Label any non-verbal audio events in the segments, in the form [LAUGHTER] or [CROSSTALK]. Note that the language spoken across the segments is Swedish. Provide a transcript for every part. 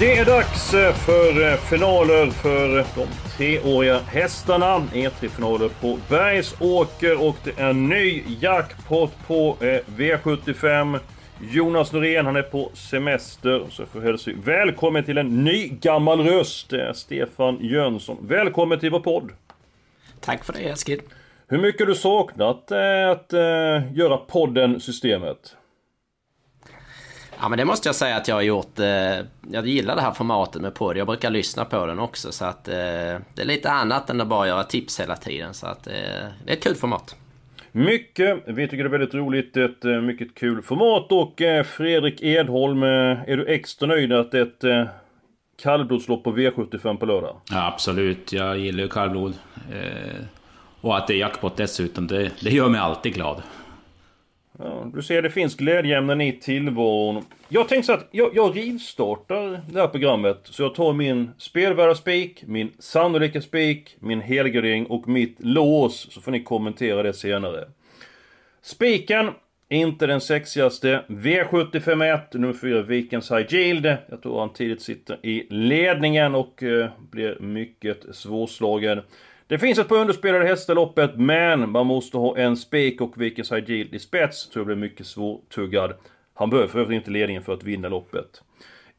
Det är dags eh, för eh, finaler för de treåriga hästarna. E3-finaler på Bergsåker och det är ny jackpot på eh, V75. Jonas Norén, han är på semester. Så får jag hälsa välkommen till en ny gammal röst. Det är Stefan Jönsson. Välkommen till vår podd. Tack för det Eskil. Hur mycket har du saknat att göra podden Systemet? Ja men det måste jag säga att jag har gjort. Eh, jag gillar det här formatet med podd. Jag brukar lyssna på den också så att eh, det är lite annat än att bara göra tips hela tiden. Så att eh, det är ett kul format. Mycket. Vi tycker det är väldigt roligt. Ett eh, mycket kul format. Och eh, Fredrik Edholm, eh, är du extra nöjd att det är ett eh, kallblodslopp på V75 på lördag? Ja, absolut. Jag gillar ju kallblod. Eh, och att det är jackpot dessutom, det, det gör mig alltid glad. Ja, du ser, det finns glädjeämnen i tillvaron. Jag tänkte så att jag, jag rivstartar det här programmet. Så jag tar min spelvärda spik, min sannolika spik, min helgardering och mitt lås. Så får ni kommentera det senare. Spiken, inte den sexigaste. V751, nummer 4, Vikens High Yield. Jag tror han tidigt sitter i ledningen och eh, blir mycket svårslagen. Det finns ett par underspelade hästar i loppet, men man måste ha en spik och Vickers High i spets. Tror jag blir mycket svårtuggad. Han behöver för övrigt inte ledningen för att vinna loppet.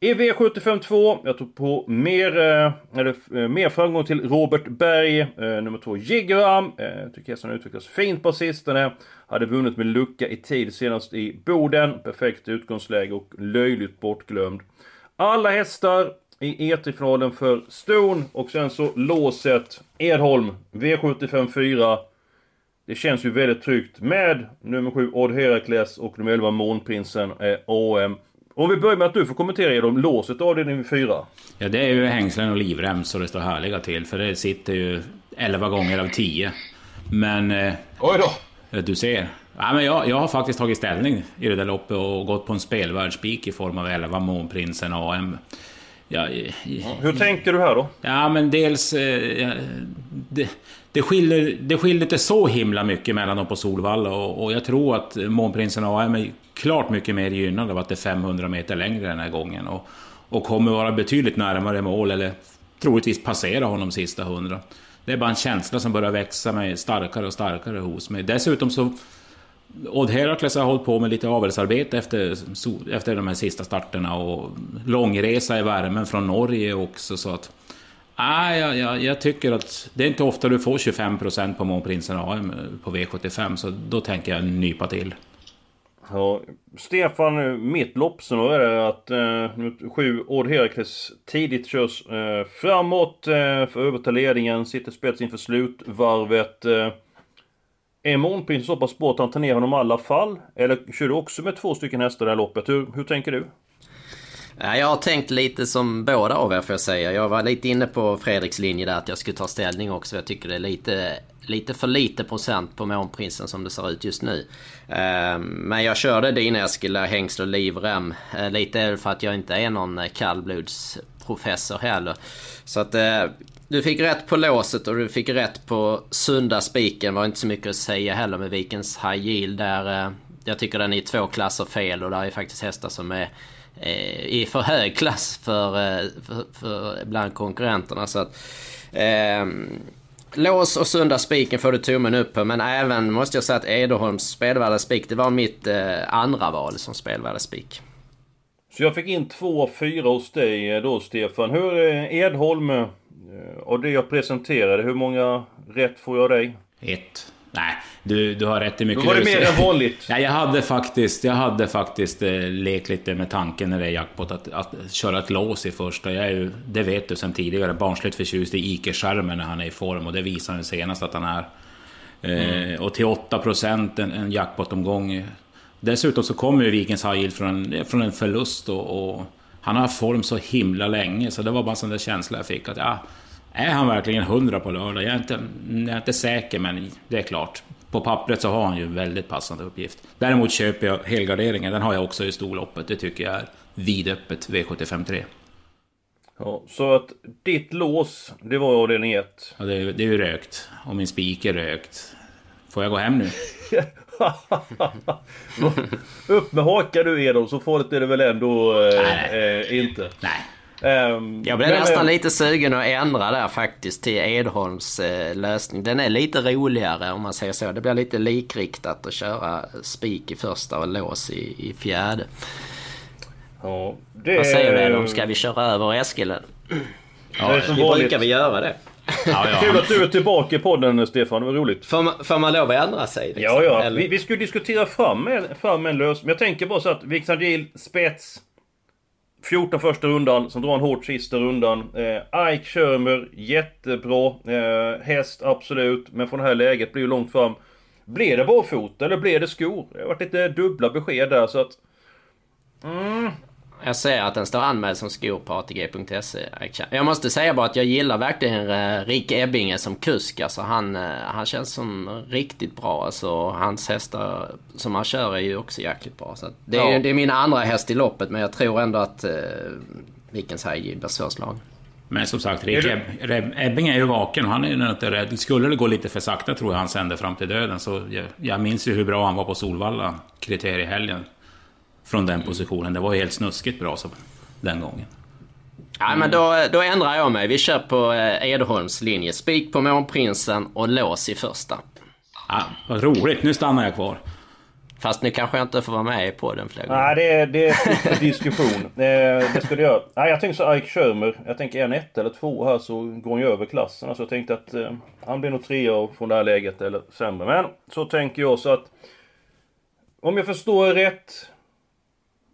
I V75 2, jag tror på mer, eh, eller, eh, mer framgång till Robert Berg, eh, nummer 2 Jigram. Jag tycker hästen har utvecklats fint på sistone. Hade vunnit med lucka i tid senast i Boden. Perfekt utgångsläge och löjligt bortglömd. Alla hästar i E3-finalen för Ston och sen så låset Edholm V75 4. Det känns ju väldigt tryggt med nummer 7 Odd Herakles och nummer 11 Månprinsen eh, AM. Om vi börjar med att du får kommentera Edholm, låset avdelning 4. Ja, det är ju hängslen och livrem så det står härliga till. För det sitter ju 11 gånger av 10. Men... Eh, Oj då! du ser. Ja, men jag, jag har faktiskt tagit ställning i det där loppet och gått på en spelvärldsspik i form av 11 Månprinsen AM. Ja, Hur tänker du här då? Ja, men dels... Eh, det, det, skiljer, det skiljer inte så himla mycket mellan dem på Solvalla och, och jag tror att Månprinsen AM är klart mycket mer gynnad av att det är 500 meter längre den här gången och, och kommer vara betydligt närmare mål eller troligtvis passera honom sista 100. Det är bara en känsla som börjar växa mig starkare och starkare hos mig. Dessutom så Odd Herakles har hållit på med lite avelsarbete efter, efter de här sista starterna och långresa i värmen från Norge också så att... Ah, Nej, jag, jag, jag tycker att det är inte ofta du får 25% på Månprinsen AM på V75 så då tänker jag nypa till. Ja, Stefan, mitt loppscenario är det att eh, sju Odd Herakles tidigt körs eh, framåt eh, för att överta ledningen, sitter spets inför slutvarvet. Eh, är Månprinsen så pass bra att han tar ner honom i alla fall? Eller kör du också med två stycken hästar i det här loppet? Hur, hur tänker du? Jag har tänkt lite som båda av er får jag säga. Jag var lite inne på Fredriks linje där att jag skulle ta ställning också. Jag tycker det är lite, lite för lite procent på Månprinsen som det ser ut just nu. Ehm, men jag körde din Eskil, hängsel och livrem. Eh, lite för att jag inte är någon eh, kallblodsprofessor heller. Så att eh, du fick rätt på låset och du fick rätt på sunda spiken. var inte så mycket att säga heller med Vikens High Yield där. Eh, jag tycker den är i två klasser fel och där är faktiskt hästar som är eh, i för hög klass för, eh, för, för bland konkurrenterna. Så att, eh, lås och sunda spiken får du tummen upp på. Men även måste jag säga att Ederholms spelvärda spik, det var mitt eh, andra val som spelvärda spik. Så jag fick in två fyra hos dig då Stefan. Hur är Edholm, och det jag presenterade, hur många rätt får jag dig? Ett. Nej, du, du har rätt i mycket Då var det mer än vanligt. [LAUGHS] Nej, jag hade faktiskt, jag hade faktiskt eh, lekt lite med tanken när det är jackpot att, att köra ett lås i första. Jag är ju, det vet du sen tidigare, barnsligt förtjust i Ike-skärmen när han är i form och det visar han senast att han är. Eh, och till 8 procent en, en jackpot-omgång. Dessutom så kommer ju Vikings High Yield från, från en förlust och, och han har form så himla länge så det var bara en sån där känsla jag fick att ja, är han verkligen hundra på lördag? Jag är, inte, jag är inte säker men det är klart. På pappret så har han ju en väldigt passande uppgift. Däremot köper jag helgarderingen, den har jag också i storloppet. Det tycker jag är vidöppet V75 3. Ja, så att ditt lås, det var avdelning 1. Ja, det, är, det är ju rökt. Och min spik är rökt. Får jag gå hem nu? [LAUGHS] Upp med hakan du Edon, så farligt är det väl ändå eh, eh, inte. Nej. Um, jag blev nästan lite sugen att ändra där faktiskt till Edholms eh, lösning. Den är lite roligare om man säger så. Det blir lite likriktat att köra spik i första och lås i, i fjärde. Ja, det... Vad säger du Edholm? Ska vi köra över Eskil? Ja, det vi brukar vi göra det. Ja, ja. Kul att du är tillbaka i podden Stefan, det var roligt. Får man, får man lov att ändra sig? Liksom? Ja, ja. Vi, vi skulle diskutera fram en, fram en lösning. Men jag tänker bara så att Vixandil, spets. 14 första rundan, som drar en hårt sista rundan. Eh, Ike Schirmer, jättebra. Eh, häst, absolut. Men från det här läget blir ju långt fram. Blir det barfota eller blir det skor? Det har varit lite dubbla besked där så att... Mm. Jag ser att den står anmäld som skor på ATG.se. Jag måste säga bara att jag gillar verkligen eh, Rick Ebbinge som kusk. Alltså han, eh, han känns som riktigt bra. Alltså, hans hästar som han kör är ju också jäkligt bra. Så det, är, ja. det är min andra häst i loppet men jag tror ändå att eh, Vickens Haji blir svårslagen. Men som sagt, Rick Eb Ebbing är ju vaken och han är ju inte rädd. Skulle det gå lite för sakta tror jag han sänder fram till döden. Så jag, jag minns ju hur bra han var på Solvalla kriteriehelgen från den positionen. Det var ju helt snuskigt bra så, den gången. Ja, men då, då ändrar jag mig. Vi kör på eh, Edholms linje. Spik på Månprinsen och lås i första. Ja, vad roligt, nu stannar jag kvar. Fast nu kanske jag inte får vara med på den fler gånger. Nej, det är, det är för diskussion. [LAUGHS] det, du göra. Nej, jag tänker så Ike Schirmer. Jag tänker en ett eller två här så går han ju över klassen. Alltså jag tänkte att eh, han blir nog trea från det här läget eller sämre. Men så tänker jag så att... Om jag förstår rätt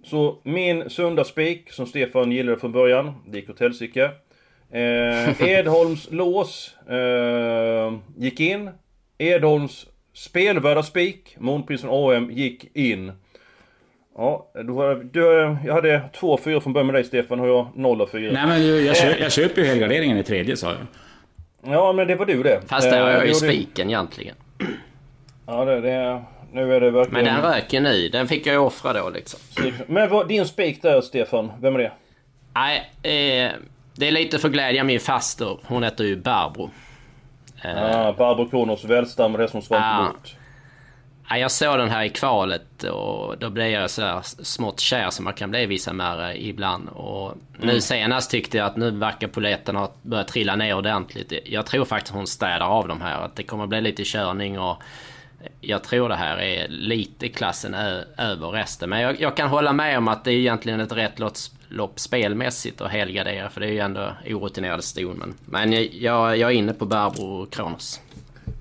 så min sunda spik, som Stefan gillade från början, det gick åt helsike. Eh, Edholms [LAUGHS] lås eh, gick in. Edholms spelvärda spik, Månprinsen AM, gick in. Ja, du, du, jag hade 2 4 från början med dig Stefan, och jag 0 och 4. Nej men jag, köp, jag köper ju helgarderingen i tredje sa jag. Ja men det var du det. Fast det har jag ju eh, spiken egentligen. Ja det, det, nu är det verkligen... Men den röker nu. Den fick jag ju offra då liksom. Men vad, din spik där Stefan, vem är det? Nej, eh, det är lite för glädja min faster. Hon heter ju Barbro. Eh, ah, Barbro Kronos välstammad häst som Svante ah, Ja, jag såg den här i kvalet och då blev jag så här smått kär som man kan bli vissa märre ibland. Och mm. nu senast tyckte jag att nu verkar poletten ha börjat trilla ner ordentligt. Jag tror faktiskt hon städar av de här. Att det kommer bli lite körning och jag tror det här är lite klassen över resten. Men jag, jag, kan hålla med om att det är egentligen ett rätt lopp spelmässigt att helgardera. För det är ju ändå orutinerade ston. Men, men jag, jag är inne på Barbro Kronos.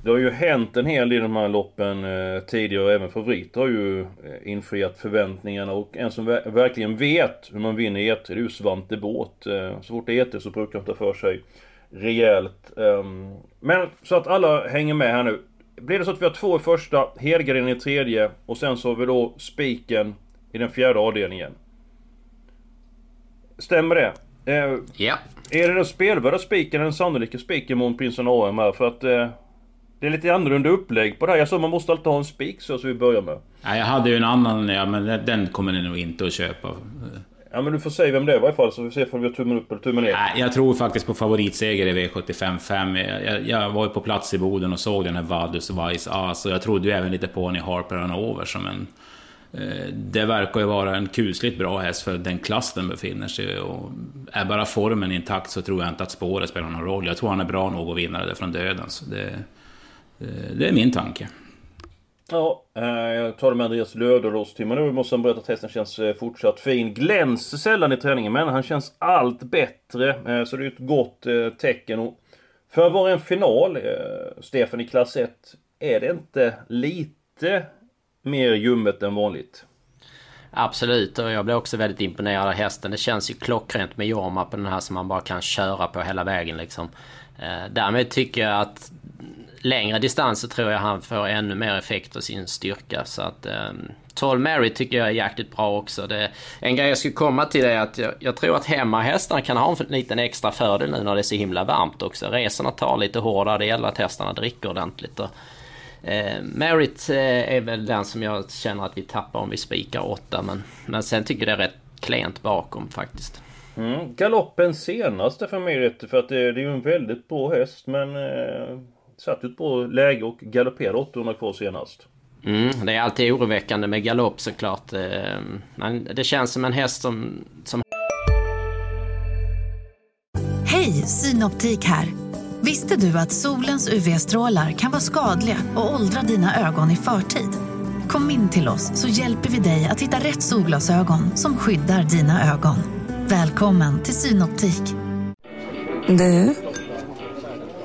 Det har ju hänt en hel del i de här loppen eh, tidigare. Även favoriter har ju eh, infriat förväntningarna. Och en som ver verkligen vet hur man vinner E3 det är ju Svante Båt. Eh, så fort det är E3 så brukar han ta för sig rejält. Eh, men så att alla hänger med här nu. Blir det så att vi har två i första, Hedgren i tredje och sen så har vi då spiken i den fjärde avdelningen. Stämmer det? Eh, ja. Är det den spelvärda spiken eller den sannolika spiken mot Prinsen AM här? För att eh, det är lite annorlunda upplägg på det här. Jag sa man måste alltid ha en spik så, så vi börjar med. Ja, jag hade ju en annan, ja, men den kommer ni nog inte att köpa. Ja men du får säga vem det är i varje fall så vi ser om vi har tummen upp eller tummen ner. Ja, jag tror faktiskt på favoritseger i V75 5. Jag, jag, var ju på plats i Boden och såg den här Vadus Vice As och jag trodde ju även lite på Honey Harper and Over som en... Eh, det verkar ju vara en kusligt bra häst för den klass den befinner sig och Är bara formen intakt så tror jag inte att spåret spelar någon roll. Jag tror han är bra nog att vinna det från döden. Så det, eh, det är min tanke. Ja, eh, jag tar det med Andreas Löderås till men nu måste han berätta att hästen känns eh, fortsatt fin. Glänser sällan i träningen men han känns allt bättre. Eh, så det är ett gott tecken. Och för att vara en final, Stefan, i klass 1, är det inte lite mer ljummet än vanligt? Absolut, och jag blir också väldigt imponerad av hästen. Det känns ju klockrent med Jorma på den här som man bara kan köra på hela vägen liksom. Därmed tycker jag att längre distanser tror jag han får ännu mer effekt av sin styrka. Så att... Eh, 12 Mary tycker jag är jäkligt bra också. Det, en grej jag skulle komma till är att jag, jag tror att hemmahästarna kan ha en liten extra fördel nu när det är så himla varmt också. Resorna tar lite hårdare, det gäller att hästarna dricker ordentligt. Och, eh, Merit eh, är väl den som jag känner att vi tappar om vi spikar åtta. men, men sen tycker jag det är rätt klent bakom faktiskt. Mm, galoppen senaste för Merit för att det, det är ju en väldigt bra häst men eh, satt ju ett bra läge och galopperade 800 kvar senast. Mm, det är alltid oroväckande med galopp såklart. Eh, men det känns som en häst som... som... Hej, Synoptik här! Visste du att solens UV-strålar kan vara skadliga och åldra dina ögon i förtid? Kom in till oss så hjälper vi dig att hitta rätt solglasögon som skyddar dina ögon. Välkommen till Synoptik. Du,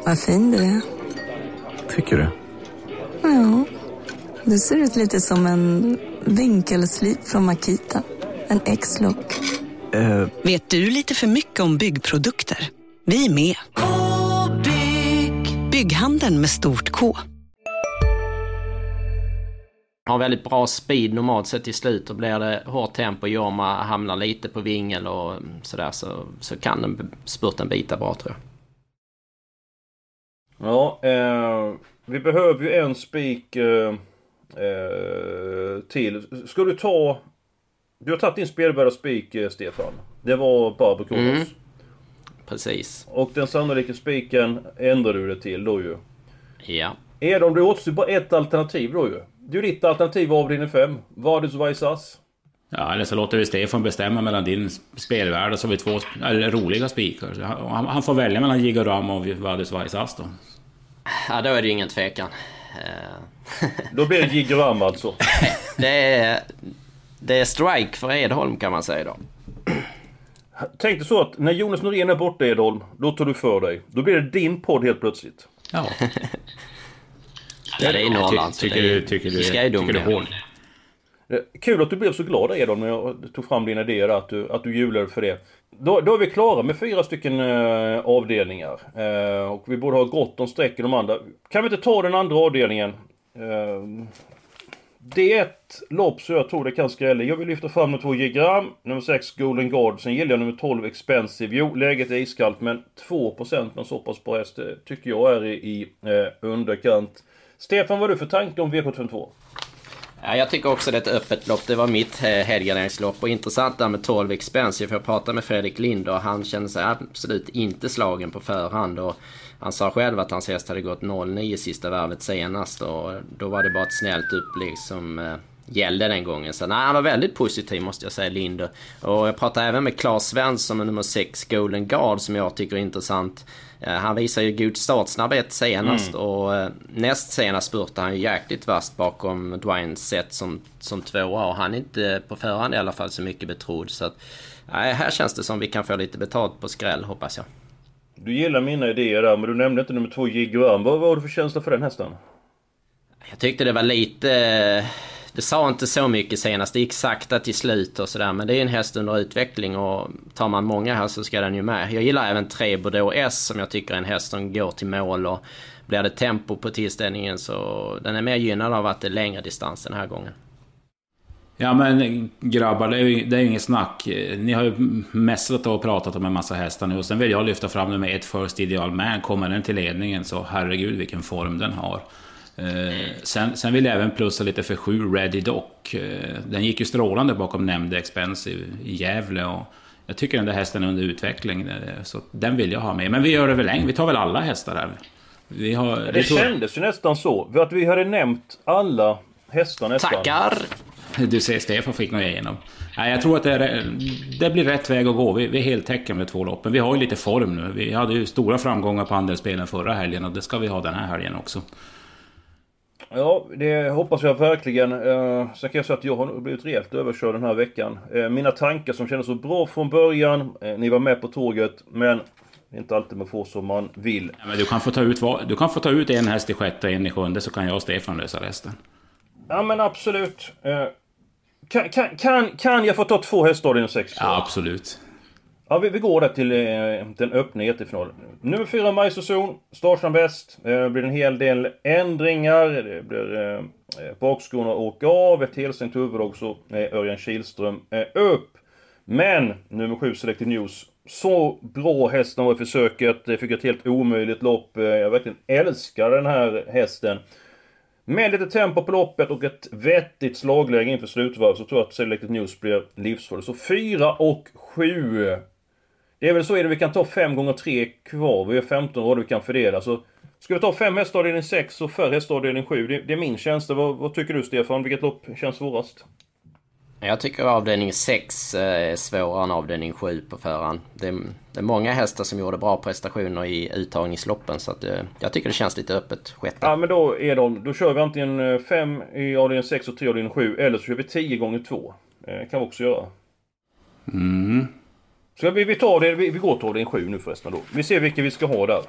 vad fin du är. Tycker du? Ja. Du ser ut lite som en vinkelslip från Makita. En X-look. Uh. Vet du lite för mycket om byggprodukter? Vi är med. -bygg. Bygghandeln med stort K. Har väldigt bra speed normalt sett i slut och blir det hårt tempo Jorma hamnar lite på vingel och sådär så, så kan den spurten bita bra tror jag. Ja, eh, vi behöver ju en spik eh, eh, till. Ska du ta... Du har tagit din spelvärda spik, Stefan. Det var Barbro Kronos. Mm. Precis. Och den sannolika spiken ändrar du det till då ju. Ja. Är det om det återstår bara ett alternativ då ju? Det är ju ditt alternativ av din 5. Vadis Vaisas. Ja, eller så låter vi Stefan bestämma mellan din spelvärld och så har vi två eller, roliga spikar. Han, han, får välja mellan Gigaram och Vadis Vaisas då. Ja, då är det ju ingen tvekan. Då blir det Gigram alltså? [LAUGHS] det, är, det är strike för Edholm kan man säga då. Tänk dig så att när Jonas Norén är borta Edholm, då tar du för dig. Då blir det din podd helt plötsligt. Ja. det är Norrland. Ty, tycker, du, tycker, du, ska ju tycker du hårt. Eh, kul att du blev så glad Edon när jag tog fram dina idéer, att du, att du jublade för det. Då, då är vi klara med fyra stycken eh, avdelningar. Eh, och vi borde ha gott om streck i de andra. Kan vi inte ta den andra avdelningen? Eh, det är ett lopp så jag tror det kan skrälla. Jag vill lyfta fram nummer 2 Gigram, nummer 6 Golden Guard. Sen gillar jag nummer 12 Expensive. Jo, läget är iskallt men 2% med en så pass bra häst eh, tycker jag är i, i eh, underkant. Stefan, vad har du för tanke om V752? Ja, jag tycker också det är ett öppet lopp. Det var mitt eh, helgarderingslopp. Och intressant där med 12 Expensive. För jag pratade med Fredrik Lind och han kände sig absolut inte slagen på förhand. Och han sa själv att hans häst hade gått 0-9 sista varvet senast. Och då var det bara ett snällt upplägg som eh, gällde den gången. Så nej, han var väldigt positiv måste jag säga, Lind. Och jag pratade även med Claes Svensson med nummer 6 Golden Guard som jag tycker är intressant. Eh, han visar ju god startsnabbhet senast mm. och eh, näst senast spurtade han ju jäkligt vasst bakom Dwayne Sett som, som tvåa och han är inte på förhand i alla fall så mycket betrodd. Så att, nej, här känns det som vi kan få lite betalt på skräll hoppas jag. Du gillar mina idéer där, men du nämnde inte nummer två Jiguan. Vad var det för känsla för den hästen? Jag tyckte det var lite det sa inte så mycket senast. Det gick sakta till slut och sådär. Men det är en häst under utveckling och tar man många här så ska den ju med. Jag gillar även 3 Bordeaux S som jag tycker är en häst som går till mål och blir det tempo på tillställningen så den är mer gynnad av att det är längre distans den här gången. Ja men grabbar, det är ju, det är ju inget snack. Ni har ju mässat och pratat om en massa hästar nu och sen vill jag lyfta fram nummer ett First Ideal Man. Kommer den till ledningen så herregud vilken form den har. Eh, sen, sen vill jag även plussa lite för sju Ready Doc. Eh, den gick ju strålande bakom nämnde Expensive i Gävle. Och jag tycker den där hästen är under utveckling. Så den vill jag ha med. Men vi gör det väl en, Vi tar väl alla hästar här. Vi har, det, det kändes ju nästan så. För att vi hade nämnt alla hästar nästan. Tackar! Du ser, Stefan fick nog igenom. Nej, jag tror att det, är, det blir rätt väg att gå. Vi, vi är heltäckande med två loppen. Vi har ju lite form nu. Vi hade ju stora framgångar på andelsspelen förra helgen och det ska vi ha den här helgen också. Ja, det hoppas jag verkligen. Eh, sen kan jag säga att jag har blivit rejält överkörd den här veckan. Eh, mina tankar som kändes så bra från början, eh, ni var med på tåget, men det är inte alltid man får som man vill. Ja, men du, kan få ta ut, du kan få ta ut en häst i sjätte och en i sjunde, så kan jag och Stefan lösa resten. Ja, men absolut. Eh, kan, kan, kan, kan jag få ta två hästar i en sex? Ja, absolut. Ja, vi, vi går där till eh, den öppna ET-finalen. Nummer fyra, Majsozon. Startar bäst. Eh, det blir en hel del ändringar. Det blir eh, eh bakskorna åka av. Ett helstängt huvud också. Eh, Örjan Kihlström eh, upp. Men nummer sju, Selected News. Så bra hästen var i försöket. Det fick ett helt omöjligt lopp. Eh, jag verkligen älskar den här hästen. Med lite tempo på loppet och ett vettigt slagläge inför slutvarv så tror jag att Selected News blir livsfarlig. Så 4 och 7. Det är väl så är det, vi kan ta 5 gånger 3 kvar. Vi har 15 rader vi kan fördela. Så ska vi ta 5 hästavdelning 6 och 4 hästavdelning 7? Det, det, är min känsla. Vad, vad tycker du Stefan? Vilket lopp känns svårast? Jag tycker avdelning 6 eh, är svårare än avdelning 7 på förhand. Det är, det är många hästar som gjorde bra prestationer i uttagningsloppen så att eh, jag tycker det känns lite öppet sjätte. Ja men då är de, då kör vi antingen 5 eh, i avdelning 6 och 3 i avdelning 7 eller så kör vi 10 gånger 2. kan vi också göra. Mm. Så vi, vi tar det, vi, vi går till avdelning 7 nu förresten då. Vi ser vilka vi ska ha där.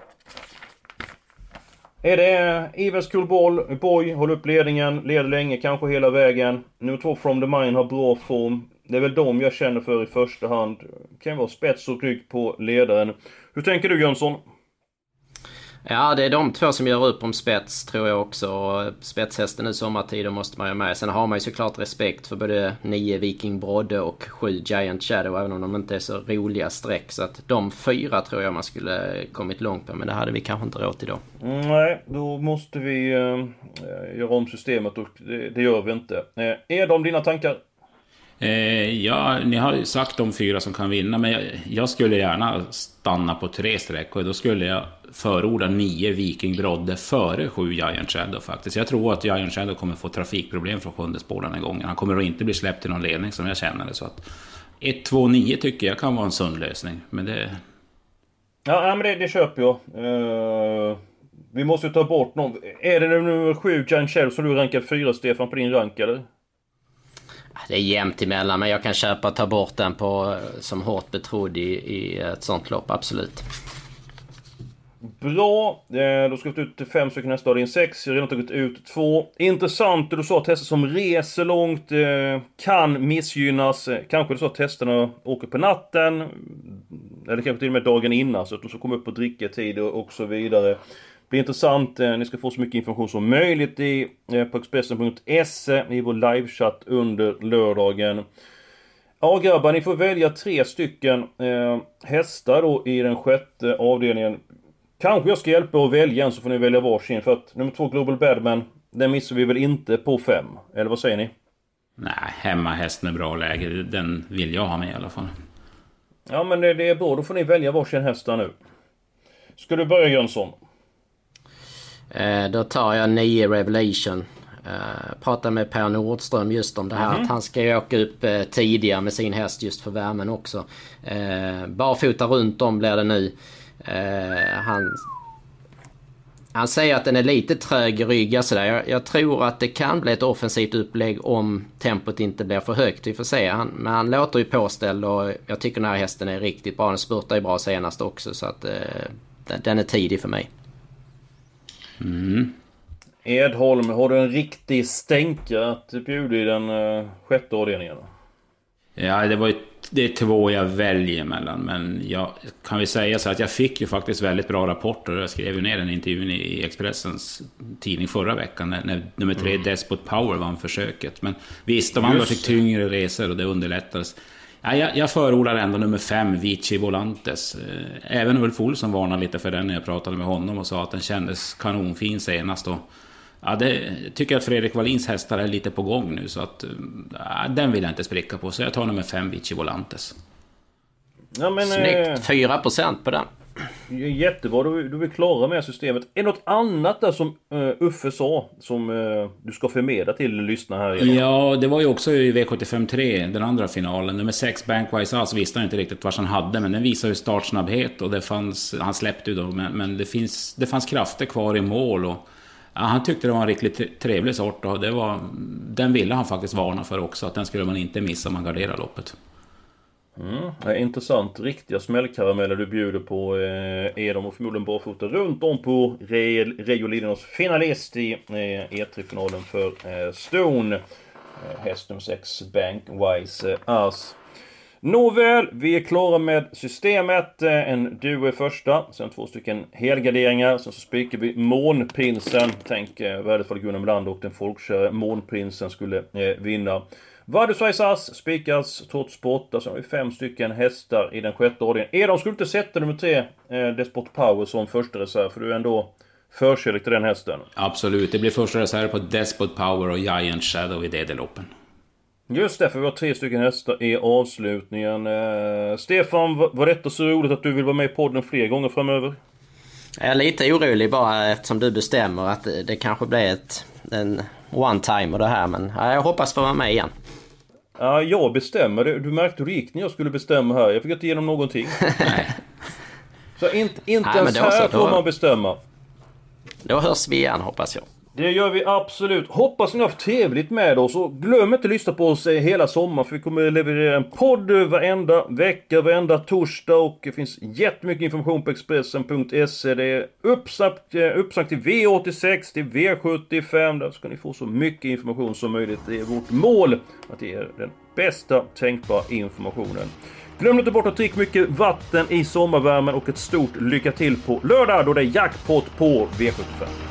Är det Ivers Cool Boy håller upp ledningen, leder länge, kanske hela vägen. Nummer två From the Mine har bra form. Det är väl dem jag känner för i första hand. Kan vara spets och rygg på ledaren. Hur tänker du Jönsson? Ja, det är de två som gör upp om spets tror jag också. Spetshästen nu sommartid då måste man ju med. Sen har man ju såklart respekt för både 9 Viking Brodde och 7 Giant Shadow. Även om de inte är så roliga streck. Så att de fyra tror jag man skulle kommit långt på. Men det hade vi kanske inte råd till då. Mm, nej, då måste vi äh, göra om systemet och det, det gör vi inte. Äh, är de dina tankar? Eh, ja, ni har ju sagt de fyra som kan vinna, men jag, jag, skulle gärna stanna på tre streck och då skulle jag förorda nio Viking Brodde före sju Giant Shadow faktiskt. Jag tror att Giant Shadow kommer få trafikproblem från sjunde spår den här gången. Han kommer att inte bli släppt till någon ledning som jag känner det. Så att 1, 2, 9 tycker jag kan vara en sund lösning. Men det... Ja, men det, det köper jag. Uh, vi måste ju ta bort någon. Är det nummer sju Giant Shadow som du rankar fyra Stefan på din rank eller? Det är jämnt emellan men jag kan köpa att ta bort den på, som hårt betrodd i, i ett sånt lopp, absolut. Bra, eh, då ska vi ta ut fem stycken nästa din sex. Jag har redan tagit ut två. Intressant, du sa att hästar som reser långt eh, kan missgynnas. Eh, kanske det så att hästarna åker på natten. Eller kanske till och med dagen innan så att de ska komma upp på dricketid och så vidare blir intressant. Eh, ni ska få så mycket information som möjligt i, eh, på Expressen.se i vår livechatt under lördagen. Ja grabbar, ni får välja tre stycken eh, hästar då i den sjätte avdelningen. Kanske jag ska hjälpa er att välja en så får ni välja varsin för att nummer två Global Badman, den missar vi väl inte på fem? Eller vad säger ni? Nej, hemmahäst med bra läge, den vill jag ha med i alla fall. Ja men det, det är bra, då får ni välja varsin häst nu. Ska du börja Jönsson? Eh, då tar jag 9 Revelation. Uh, pratade med Per Nordström just om det här mm. att han ska ju åka upp uh, tidigare med sin häst just för värmen också. Barfota runt om blir det nu. Han, han säger att den är lite trög i rygg. Sådär. Jag, jag tror att det kan bli ett offensivt upplägg om tempot inte blir för högt. Vi får se. Han, men han låter ju påställd och jag tycker den här hästen är riktigt bra. Den spurtar ju bra senast också så att den, den är tidig för mig. Mm. Edholm, har du en riktig stänka att bjuda i den uh, sjätte avdelningen? Ja, det var ju det är två jag väljer mellan. Men jag kan vi säga så att jag fick ju faktiskt väldigt bra rapporter. Jag skrev ju ner den intervjun i Expressens tidning förra veckan. När, när nummer tre, mm. Despot Power, vann försöket. Men visst, de andra fick tyngre resor och det underlättades. Ja, jag, jag förordar ändå nummer fem, Vici Volantes. Eh, även Ulf Olsson varnade lite för den när jag pratade med honom och sa att den kändes kanonfin senast. Och, ja, det tycker jag att Fredrik Wallins hästar är lite på gång nu, så att ja, den vill jag inte spricka på. Så jag tar nummer fem, Vici Volantes. Ja, men, Snyggt! Eh... 4% på den. Jättebra, då, då är vi klara med systemet. Är det något annat där som uh, Uffe sa som uh, du ska förmedla till lyssnarna här? Idag? Ja, det var ju också i V75 3, den andra finalen. Nummer 6, Bankwise alltså visste han inte riktigt vad han hade, men den visade ju startsnabbhet och det fanns... Han släppte ju då, men, men det, finns, det fanns krafter kvar i mål och... Ja, han tyckte det var en riktigt trevlig sort och det var... Den ville han faktiskt varna för också, att den skulle man inte missa om man garderar loppet. Mm, intressant. Riktiga smällkarameller du bjuder på eh, är de och förmodligen barfota runt om på Reijo Lidinos finalist i eh, E3-finalen för eh, Stone. Eh, häst nummer 6, Bankwise eh, As. Nåväl, vi är klara med systemet. Eh, en duo är första, sen två stycken helgarderingar. Sen så spikar vi Månprinsen. Tänk eh, värdet Gunnar Melander och den folkkäre Månprinsen skulle eh, vinna. Vadusais Ass spikas trots sport. Sen har vi fem stycken hästar i den sjätte ordningen. Edon, skulle du inte sätta nummer tre, eh, Despot Power, som första reserv? För du är ändå förkärlek till den hästen. Absolut, det blir första reserv på Despot Power och Giant Shadow i DD-loppen. Just det, för vi har tre stycken hästar i avslutningen. Eh, Stefan, var detta så roligt att du vill vara med i podden fler gånger framöver? Jag är lite orolig bara eftersom du bestämmer att det, det kanske blir ett, en one-time och det här. Men ja, jag hoppas få vara med igen. Ja, jag bestämmer. Du märkte hur det gick när jag skulle bestämma här. Jag fick inte igenom någonting. [LAUGHS] Så inte, inte Nej, ens här får man bestämma. Då hörs vi igen hoppas jag. Det gör vi absolut. Hoppas ni har haft trevligt med oss och glöm inte att lyssna på oss hela sommaren för vi kommer leverera en podd varenda vecka, varenda torsdag och det finns jättemycket information på Expressen.se. Det är uppsagt, eh, uppsagt till V86, till V75. Där ska ni få så mycket information som möjligt. Det är vårt mål att ge er den bästa tänkbara informationen. Glöm inte bort att dricka mycket vatten i sommarvärmen och ett stort lycka till på lördag då det är jackpot på V75.